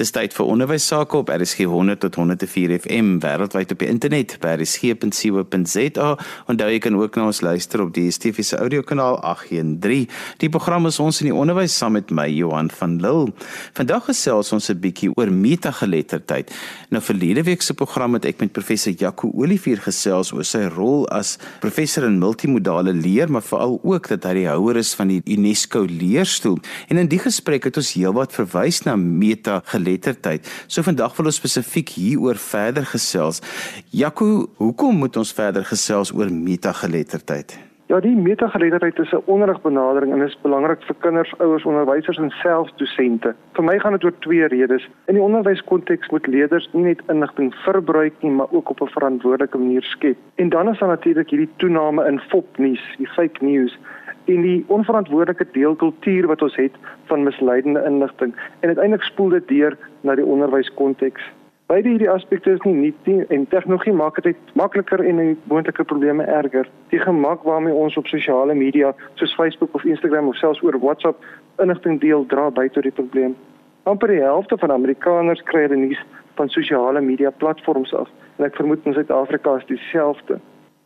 Dis tyd vir onderwys sake op RSG 100 tot 104 FM wêreldwyd op die internet by rsg.co.za en daar kan ook na ons luister op die DSTV se audiokanaal 813. Die program is ons in die onderwys saam met my Johan van Lille. Vandag gesels ons 'n bietjie oor metageletterdheid. Nou verlede week se program het ek met professor Jaco Olivier gesels oor sy rol as professor in multimodale leer, maar veral ook dat hy die houer is van die UNESCO leerstoel. En in die gesprek het ons heelwat verwys na metageletterdheid geletterdheid. So vandag wil ons spesifiek hieroor verder gesels. Jaco, hoekom moet ons verder gesels oor metageletterdheid? Ja, die metageletterdheid is 'n onderrigbenadering en is belangrik vir kinders, ouers, onderwysers en selfs dosente. Vir my gaan dit oor twee redes. In die onderwyskonteks moet leerders nie net inligting verbruik nie, maar ook op 'n verantwoordelike manier skep. En dan is daar natuurlik hierdie toename in fopnuus, die fake news en die onverantwoordelike deelkultuur wat ons het van misleidende inligting en uiteindelik spoel dit deur na die onderwyskonteks. Beide hierdie aspekte is nie nuut nie en tegnologie maak dit makliker en moontlike probleme erger. Die gemak waarmee ons op sosiale media soos Facebook of Instagram of selfs oor WhatsApp inligting deel dra by tot die probleem. Amper die helfte van Amerikaners kry hulle nuus van sosiale media platforms af en ek vermoed in Suid-Afrika is dieselfde.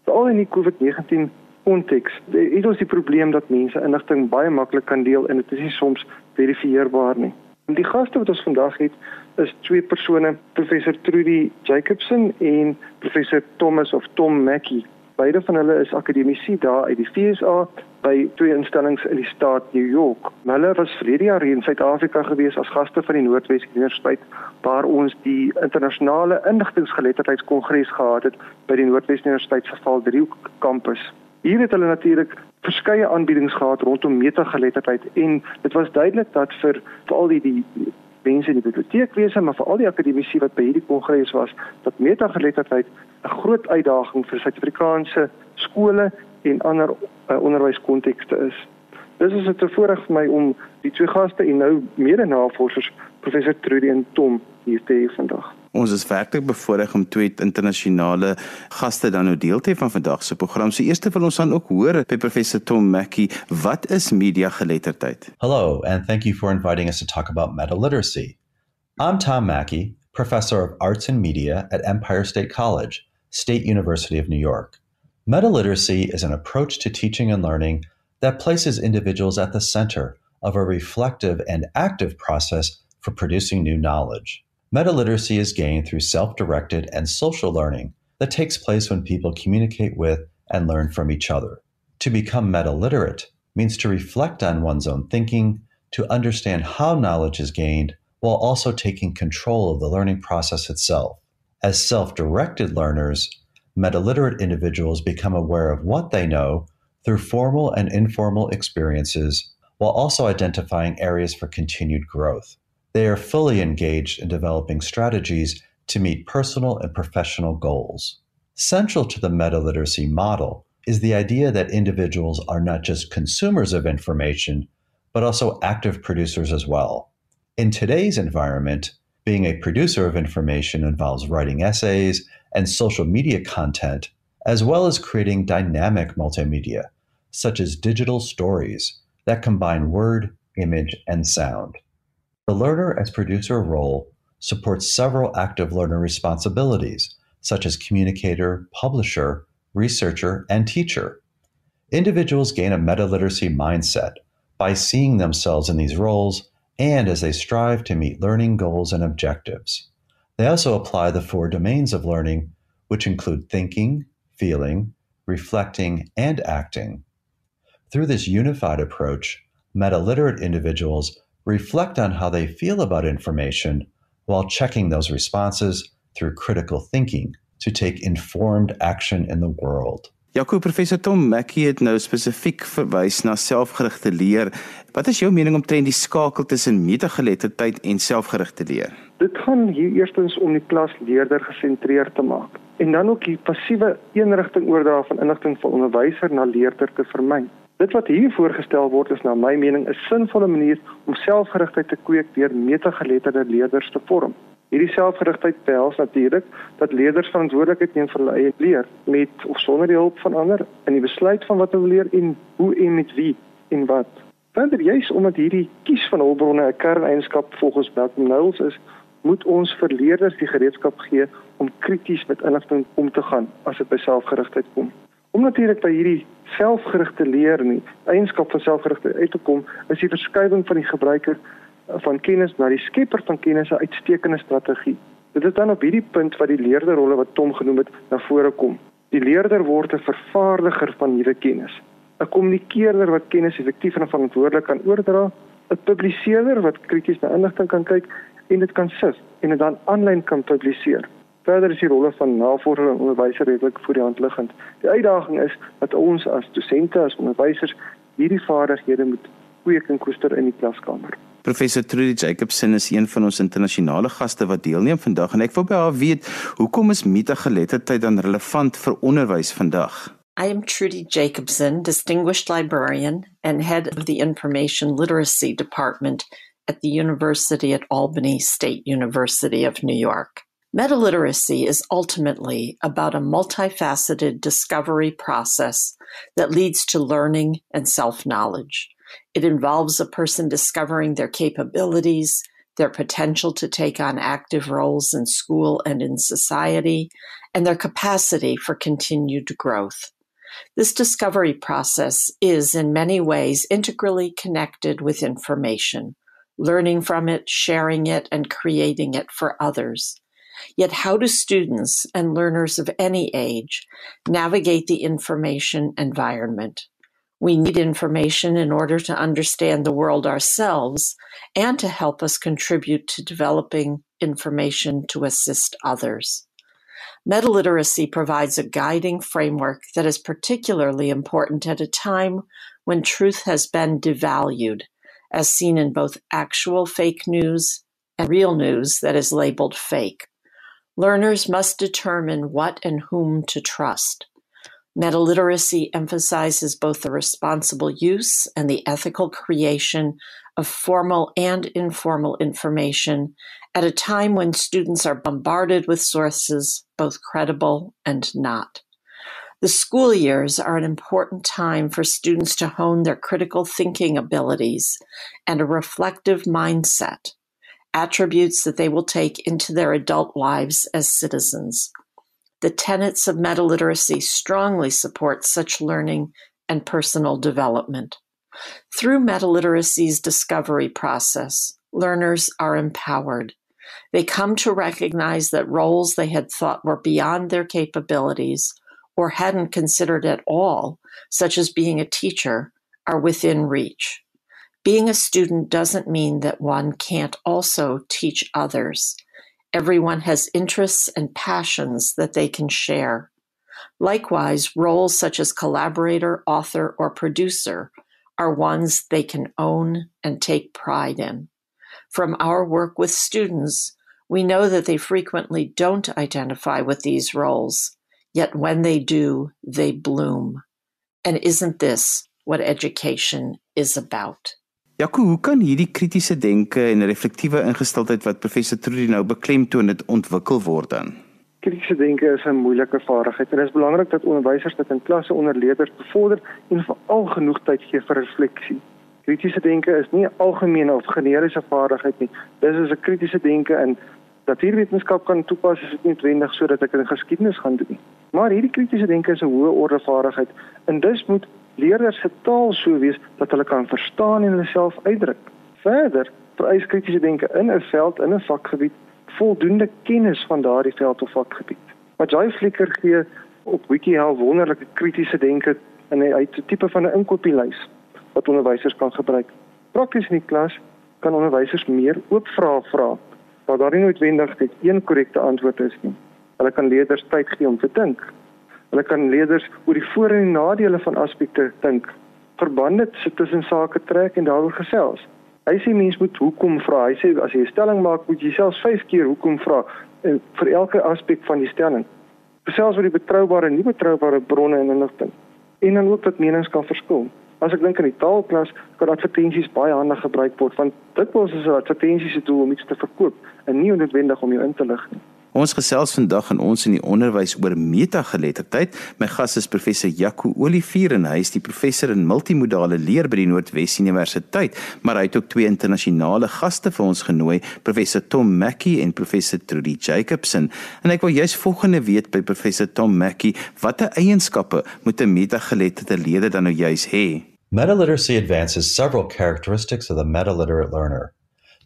Veral in die COVID-19 konteks. Dit is die probleem dat mense inligting baie maklik kan deel en dit is nie soms verifieerbaar nie. Die gaste wat ons vandag het is twee persone, professor Trudy Jacobson en professor Thomas of Tom Mackey. Beide van hulle is akademici daar uit die FSA by twee instellings in die staat New York. Hulle was verlede jaar in Suid-Afrika gewees as gaste van die Noordwes Universiteit waar ons die internasionale inligtinggeletterdheidskongres gehad het by die Noordwes Universiteit se Valdriehoek kampus. Hier het hulle natuurlik verskeie aanbiedings gehad rondom metageletterdheid en dit was duidelik dat vir veral die die mense in die biblioteekwese maar vir al die akademici wat by hierdie kongres was dat metageletterdheid 'n groot uitdaging vir Suid-Afrikaanse skole en ander uh, onderwyskontekste is. Dis is 'n voorreg vir my om die twee gaste en nou mede-navorsers professor Trudy en Tom hier te hê vandag. Ons is werklik bevoorreg om twee internasionale gaste dan nou deel te hê van vandag se program. So eers wil ons dan ook hoor by professor Tom Mackey, wat is media geletterdheid? Hello and thank you for inviting us to talk about meta literacy. I'm Tom Mackey, professor of arts and media at Empire State College, State University of New York. Meta literacy is an approach to teaching and learning that places individuals at the center of a reflective and active process for producing new knowledge. Metaliteracy is gained through self directed and social learning that takes place when people communicate with and learn from each other. To become meta literate means to reflect on one's own thinking, to understand how knowledge is gained, while also taking control of the learning process itself. As self directed learners, meta literate individuals become aware of what they know through formal and informal experiences, while also identifying areas for continued growth. They are fully engaged in developing strategies to meet personal and professional goals. Central to the meta literacy model is the idea that individuals are not just consumers of information, but also active producers as well. In today's environment, being a producer of information involves writing essays and social media content, as well as creating dynamic multimedia, such as digital stories that combine word, image, and sound. The learner as producer role supports several active learner responsibilities, such as communicator, publisher, researcher, and teacher. Individuals gain a meta literacy mindset by seeing themselves in these roles and as they strive to meet learning goals and objectives. They also apply the four domains of learning, which include thinking, feeling, reflecting, and acting. Through this unified approach, meta literate individuals reflect on how they feel about information while checking those responses through critical thinking to take informed action in the world. Jaco professor Tom Mackey het nou spesifiek verwys na selfgerigte leer. Wat is jou mening omtrent die skakel tussen metageletterdheid en selfgerigte leer? Dit gaan hier eerstens om die klasleerder gesentreerd te maak en dan ook die passiewe eenrigting oordra van inligting van onderwyser na leerder te vermy. Dit wat hier voorgestel word is na my mening 'n sinvolle manier om selfgerigtheid te kweek deur metageletterde leerders te vorm. Hierdie selfgerigtheid behels natuurlik dat leerders verantwoordelikheid neem vir hulle eie leer met of sonder die hulp van ander in die besluit van wat hulle leer en hoe en met wie en wat. Verder juis omdat hierdie kies van hulpbronne 'n kerneienskap volgens Malcolm Knowles is, moet ons vir leerders die gereedskap gee om krities met inligting om te gaan as dit by selfgerigtheid kom. Om natuurlik by hierdie selfgerigte leer nie eienskap van selfgerigte uit te kom, is die verskywing van die gebruiker van kennis na die skepper van kennis 'n uitstekende strategie. Dit is dan op hierdie punt wat die leerderrolle wat Tom genoem het na vore kom. Die leerder word 'n vervaardiger van nuwe kennis, 'n kommunikeerder wat kennis effektief en verantwoordelik kan oordra, 'n publiseerder wat krities na inligting kan kyk en dit kan sif en dit dan aanlyn kan publiseer. Verder is die rolle van navorser en onderwyser redelik voor die hand liggend. Die uitdaging is dat ons as dosente as onderwysers hierdie vaardighede moet kweek en koester in die klaskamer. Professor Trudy Jacobsen is een van ons internasionale gaste wat deelneem vandag en ek wil by haar weet, hoekom is metageletterdheid dan relevant vir onderwys vandag? I am Trudy Jacobsen, distinguished librarian and head of the Information Literacy Department at the University at Albany State University of New York. Meta-literacy is ultimately about a multifaceted discovery process that leads to learning and self-knowledge. It involves a person discovering their capabilities, their potential to take on active roles in school and in society, and their capacity for continued growth. This discovery process is in many ways integrally connected with information, learning from it, sharing it, and creating it for others. Yet, how do students and learners of any age navigate the information environment? We need information in order to understand the world ourselves and to help us contribute to developing information to assist others. Metaliteracy provides a guiding framework that is particularly important at a time when truth has been devalued, as seen in both actual fake news and real news that is labeled fake. Learners must determine what and whom to trust. Metaliteracy emphasizes both the responsible use and the ethical creation of formal and informal information at a time when students are bombarded with sources, both credible and not. The school years are an important time for students to hone their critical thinking abilities and a reflective mindset, attributes that they will take into their adult lives as citizens. The tenets of metaliteracy strongly support such learning and personal development. Through metaliteracy's discovery process, learners are empowered. They come to recognize that roles they had thought were beyond their capabilities or hadn't considered at all, such as being a teacher, are within reach. Being a student doesn't mean that one can't also teach others. Everyone has interests and passions that they can share. Likewise, roles such as collaborator, author, or producer are ones they can own and take pride in. From our work with students, we know that they frequently don't identify with these roles, yet when they do, they bloom. And isn't this what education is about? Jaco, hoe kan hierdie kritiese denke en reflektiewe ingesteldheid wat professor Trudy nou beklemtoon dit ontwikkel word dan? Kritiese denke is 'n moeilike vaardigheid en dit is belangrik dat onderwysers dit in klasse onder leerders bevorder en veral genoeg tyd gee vir refleksie. Kritiese denke is nie 'n algemene of generiese vaardigheid nie. Dis is 'n kritiese denke in natuurwetenskap kan toepas as dit noodwendig sodat ek in geskiedenis gaan doen. Maar hierdie kritiese denke is 'n hoë orde vaardigheid en dus moet leerders se taal so wees dat hulle kan verstaan en hulle self uitdruk. Verder, vereis kritiese denke in 'n veld in 'n vakgebied voldoende kennis van daardie veld of vakgebied. Wat jy flikker gee op WikiHow wonderlike kritiese denke in 'n uit 'n tipe van 'n inkopieslys wat onderwysers kan gebruik. Prakties in die klas kan onderwysers meer oop vrae vra waar daar nie noodwendig net een korrekte antwoord is nie. Hulle kan leerders tyd gee om te dink Hulle kan leerders oor die voor en nadele van aspekte dink, verbande tussen sake trek en daaroor gesels. Hy sê mens moet hoekom vra. Hy sê as jy 'n stelling maak, moet jy selfs 5 keer hoekom vra en vir elke aspek van die stelling. Gesels oor die betroubare en nie betroubare bronne en inligting. En dan ook dat menings kan verskil. As ek dink aan die taalklas, kan advertensies baie handig gebruik word want dit was as 'n advertensie se doel om iets te verkoop en nie noodwendig om jou in te lig nie. Ons gesels vandag aan ons in die onderwys oor metageletterdheid. My gas is professor Jaco Olivier en hy is die professor in multimodale leer by die Noordwes Universiteit, maar hy het ook twee internasionale gaste vir ons genooi, professor Tom Mackey en professor Trudy Jacobson. En ek wil juist volgende weet by professor Tom Mackey, watter eienskappe moet 'n metageletterde leerder dan nou juist hê? Meta-literacy advances several characteristics of the meta-literate learner.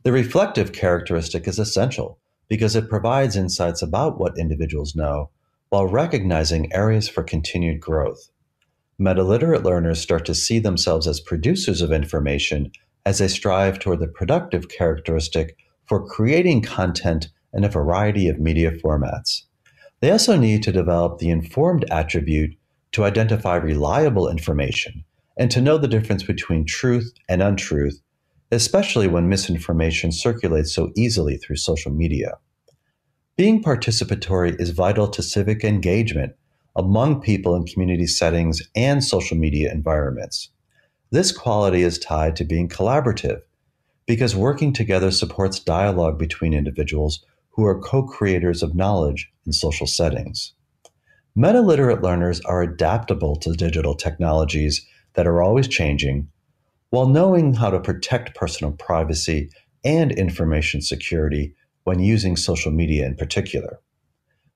The reflective characteristic is essential because it provides insights about what individuals know while recognizing areas for continued growth. Meta-literate learners start to see themselves as producers of information as they strive toward the productive characteristic for creating content in a variety of media formats. They also need to develop the informed attribute to identify reliable information and to know the difference between truth and untruth, especially when misinformation circulates so easily through social media. Being participatory is vital to civic engagement among people in community settings and social media environments. This quality is tied to being collaborative because working together supports dialogue between individuals who are co creators of knowledge in social settings. Meta literate learners are adaptable to digital technologies that are always changing while knowing how to protect personal privacy and information security when using social media in particular.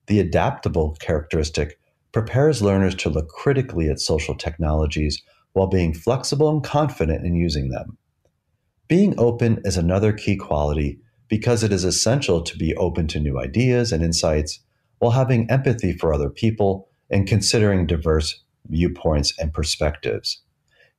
The adaptable characteristic prepares learners to look critically at social technologies while being flexible and confident in using them. Being open is another key quality because it is essential to be open to new ideas and insights while having empathy for other people and considering diverse viewpoints and perspectives.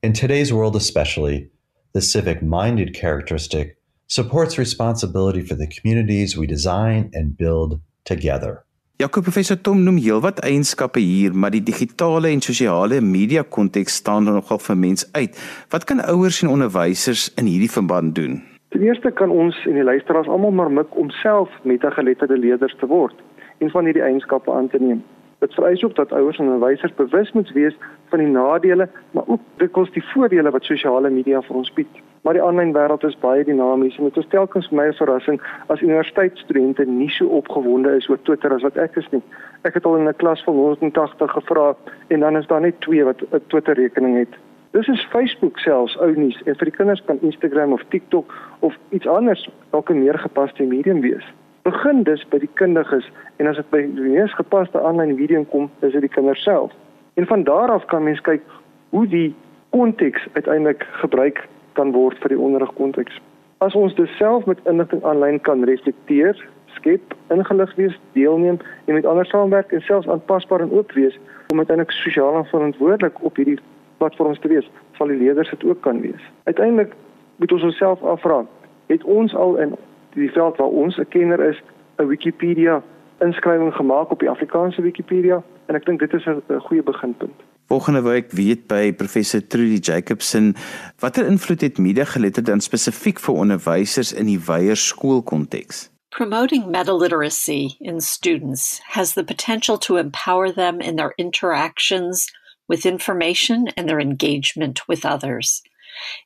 In today's world, especially, the civic minded characteristic supports responsibility for the communities we design and build together. Jakob professor Tom noem heelwat eienskappe hier, maar die digitale en sosiale media konteks staan nogal vir mens uit. Wat kan ouers en onderwysers in hierdie verband doen? Ten eerste kan ons en die luisteraars almal maar mik om self metageletterde leerders te word en van hierdie eienskappe aan te neem. Dit vereis ook dat ouers en onderwysers bewus moet wees van die nadele, maar ook dikwels die voordele wat sosiale media vir ons bied. Maar die aanlyn wêreld is baie dinamies en dit is telkens vir my 'n verrassing as universiteitsstudente nie so opgewonde is oor Twitter as wat ek is nie. Ek het al in 'n klas van 180 gevra en dan is daar net 2 wat 'n Twitter rekening het. Dis is Facebook selfs ou nuus en vir die kinders kan Instagram of TikTok of iets anders dalk 'n meer gepaste medium wees begin dus by die kundiges en as dit by die mees gepaste aanlyn video kom, is dit die kinders self. En van daar af kan mens kyk hoe die konteks uiteindelik gebruik kan word vir die onderrigkonteks. As ons dit self met inligting aanlyn kan reflekteer, skep, ingelig wees, deelneem en met ander saamwerk en selfs aanpasbaar en oop wees om uiteindelik sosiaal verantwoordelik op hierdie platforms te wees, sal die leerders dit ook kan wees. Uiteindelik moet ons onsself afvra, het ons al in die veld waar ons 'n kenner is, 'n Wikipedia inskrywing gemaak op die Afrikaanse Wikipedia en ek dink dit is 'n goeie beginpunt. Volgende week weet by professor Trudy Jacobson watter invloed het media geletterd dan spesifiek vir onderwysers in die wyeer skoolkonteks. Promoting meta-literacy in students has the potential to empower them in their interactions with information and their engagement with others.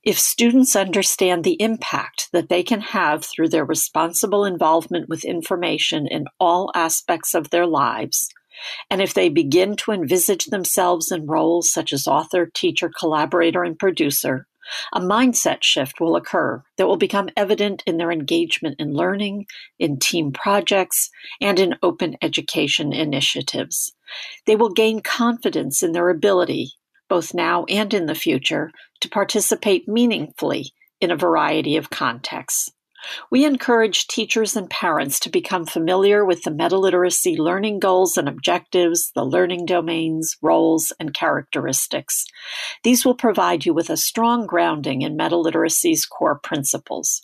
If students understand the impact that they can have through their responsible involvement with information in all aspects of their lives, and if they begin to envisage themselves in roles such as author, teacher, collaborator, and producer, a mindset shift will occur that will become evident in their engagement in learning, in team projects, and in open education initiatives. They will gain confidence in their ability both now and in the future, to participate meaningfully in a variety of contexts. We encourage teachers and parents to become familiar with the meta-literacy learning goals and objectives, the learning domains, roles, and characteristics. These will provide you with a strong grounding in meta-literacy's core principles.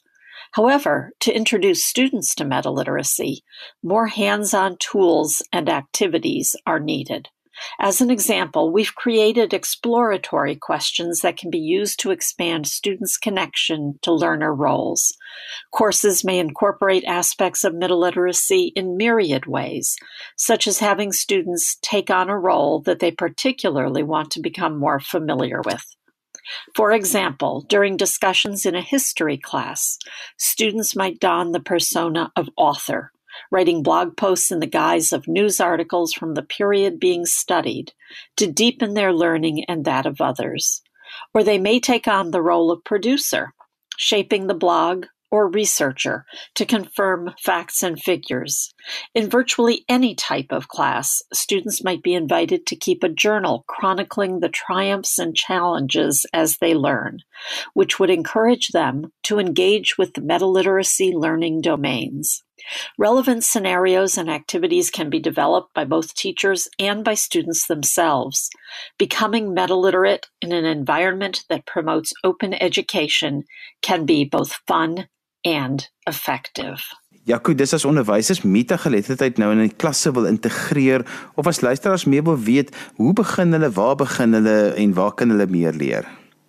However, to introduce students to meta-literacy, more hands-on tools and activities are needed. As an example, we've created exploratory questions that can be used to expand students' connection to learner roles. Courses may incorporate aspects of middle literacy in myriad ways, such as having students take on a role that they particularly want to become more familiar with. For example, during discussions in a history class, students might don the persona of author writing blog posts in the guise of news articles from the period being studied to deepen their learning and that of others. Or they may take on the role of producer, shaping the blog, or researcher to confirm facts and figures. In virtually any type of class, students might be invited to keep a journal chronicling the triumphs and challenges as they learn, which would encourage them to engage with the meta-literacy learning domains. Relevant scenarios and activities can be developed by both teachers and by students themselves. Becoming meta-literate in an environment that promotes open education can be both fun and effective. Jaco, dis as onderwysers metageletterdheid nou in 'n klasse wil integreer of as luisteraars meer wil weet, hoe begin hulle, waar begin hulle en waar kan hulle meer leer?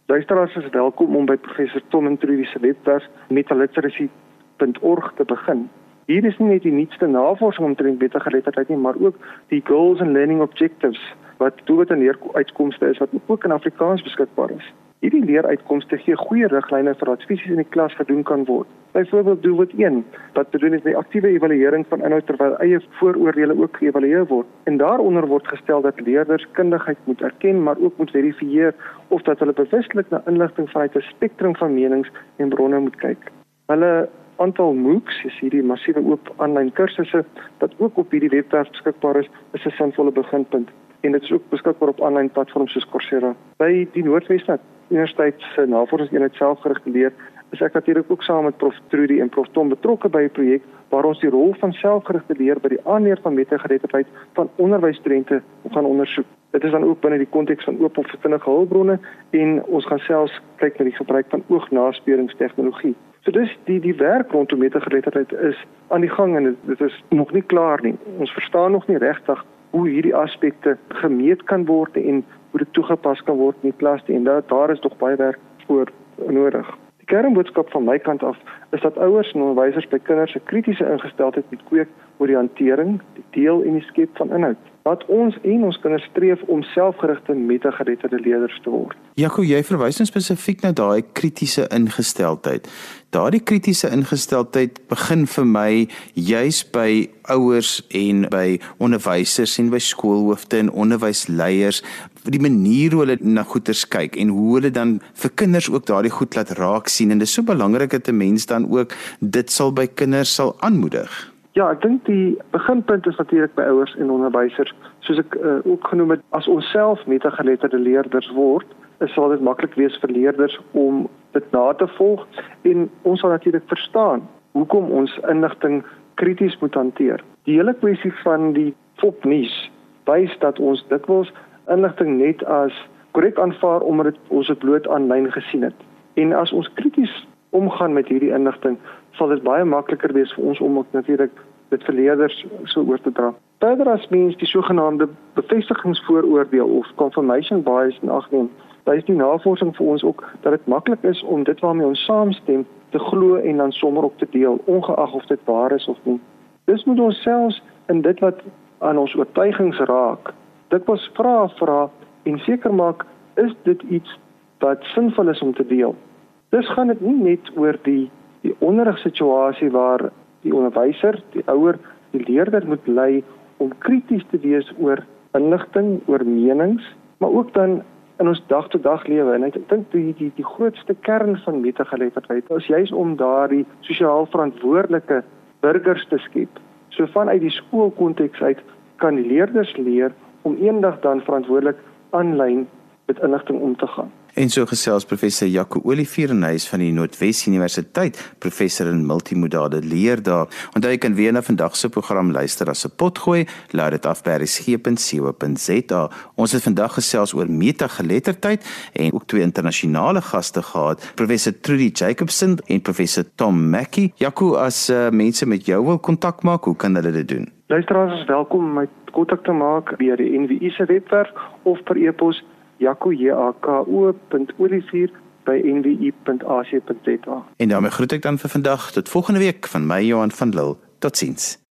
Luisteraars is welkom om by professor Tom en Trudy se webwerf metaliteracy.org te begin. Hier is nie net die nuutste navorsing omtrent metageletterdheid nie, maar ook die goals and learning objectives wat doelwit en leeruitkomste is wat ook in Afrikaans beskikbaar is. Hierdie leeruitkomste gee goeie riglyne vir wat fisies in die klas gedoen kan word. Byvoorbeeld doelwit 1 wat bedoel is die aktiewe evaluering van inhoud terwyl eie vooroordeele ook geëvalueer word. En daaronder word gestel dat leerders kundigheid moet erken, maar ook moet verifieer of dat hulle bewuslik na inligting vanuit 'n spektrum van menings en bronne moet kyk. Hulle aantal MOOCs, is hierdie massiewe oop aanlyn kursusse wat ook op hierdie webwerf beskikbaar is, is 'n sinvolle beginpunt en dit is ook beskikbaar op aanlyn platforms soos Coursera. By die Noordwesstad Universiteit se Navorsingseenheid selfgerigte leer, is ek natuurlik ook saam met Prof Trudy en Prof Tom betrokke by 'n projek waar ons die rol van selfgerigte leer by die aanleer van metageletterdheid van onderwysstudente gaan ondersoek. Dit is dan ook binne die konteks van oop of vertinige hulpbronne en ons gaan selfs kyk na die gebruik van oognasporingstegnologie. So dis die die werk rondom metageletterdheid is aan die gang en dit is nog nie klaar nie. Ons verstaan nog nie regtig hoe hierdie aspekte gemeet kan word en hoe dit toegepas kan word in die klas en dat daar is nog baie werk voor nodig. Die kernboodskap van my kant af is dat ouers en onderwysers by kinders se kritiese ingesteldheid moet kweek oor die hantering, die deel en die skep van inhoud. Wat ons en ons kinders streef om selfgerigte metageretterde leerders te word. Jaco, jy verwys nou spesifiek na daai kritiese ingesteldheid. Daardie kritiese ingesteldheid begin vir my juis by ouers en by onderwysers en by skoolhoofde en onderwysleiers die manier hoe hulle na goeters kyk en hoe hulle dan vir kinders ook daardie goed laat raak sien en dit is so belangrik dat 'n mens dan ook dit sal by kinders sal aanmoedig. Ja, ek dink die beginpunt is natuurlik by ouers en onderwysers. Soos ek uh, ook genoem het, as ons self metageletterde leerders word, sal dit maklik wees vir leerders om dit na te volg en ons sal natuurlik verstaan hoekom ons inligting krities moet hanteer. Die hele kwessie van die fopnuus wys dat ons dikwels inligting net as korrek aanvaar omdat ons dit bloot aanlyn gesien het. En as ons krities omgaan met hierdie inligting, sal dit baie makliker wees vir ons om natuurlik dit vir leerders so oor te dra. Verder as mens die sogenaamde bevestigingsvooroordeel of confirmation bias in ag neem, wys die navorsing vir ons ook dat dit maklik is om dit waarmee ons saamstem te glo en dan sommer op te deel, ongeag of dit waar is of nie. Dis moet ons selfs in dit wat aan ons oortuigings raak, dit was vra vra en seker maak is dit iets wat sinvol is om te deel. Dis gaan dit nie net oor die die onderrigsituasie waar die onderwyser, die ouer, die leerder moet lei om krities te wees oor inligting, oor menings, maar ook dan in ons dag-tot-dag lewe en ek dink die die die grootste kern van metageletterdheid is juis om daardie sosiaal verantwoordelike burgers te skep. So vanuit die skoolkonteks uit kan die leerders leer om eendag dan verantwoordelik aanlyn met inligting om te gaan. En so gesels professor Jaco Olivier en hy is van die Noordwes Universiteit, professor in multimodale leer daar. Onthou jy kan weer na vandag se program luister as 'n potgooi, laat dit af by resgep.co.za. Ons het vandag gesels oor metageletterdheid en ook twee internasionale gaste gehad, professor Trudy Jacobson en professor Tom Mackey. Jaco, as uh, mense met jou wil kontak maak, hoe kan hulle dit doen? Luisteraars is welkom om my kontak te maak via die NWI se webwerf of per e-pos jaco.olivier@nwi.ac.za. En daarmee groet ek dan vir vandag tot volgende week van my Johan van Lille. Totsiens.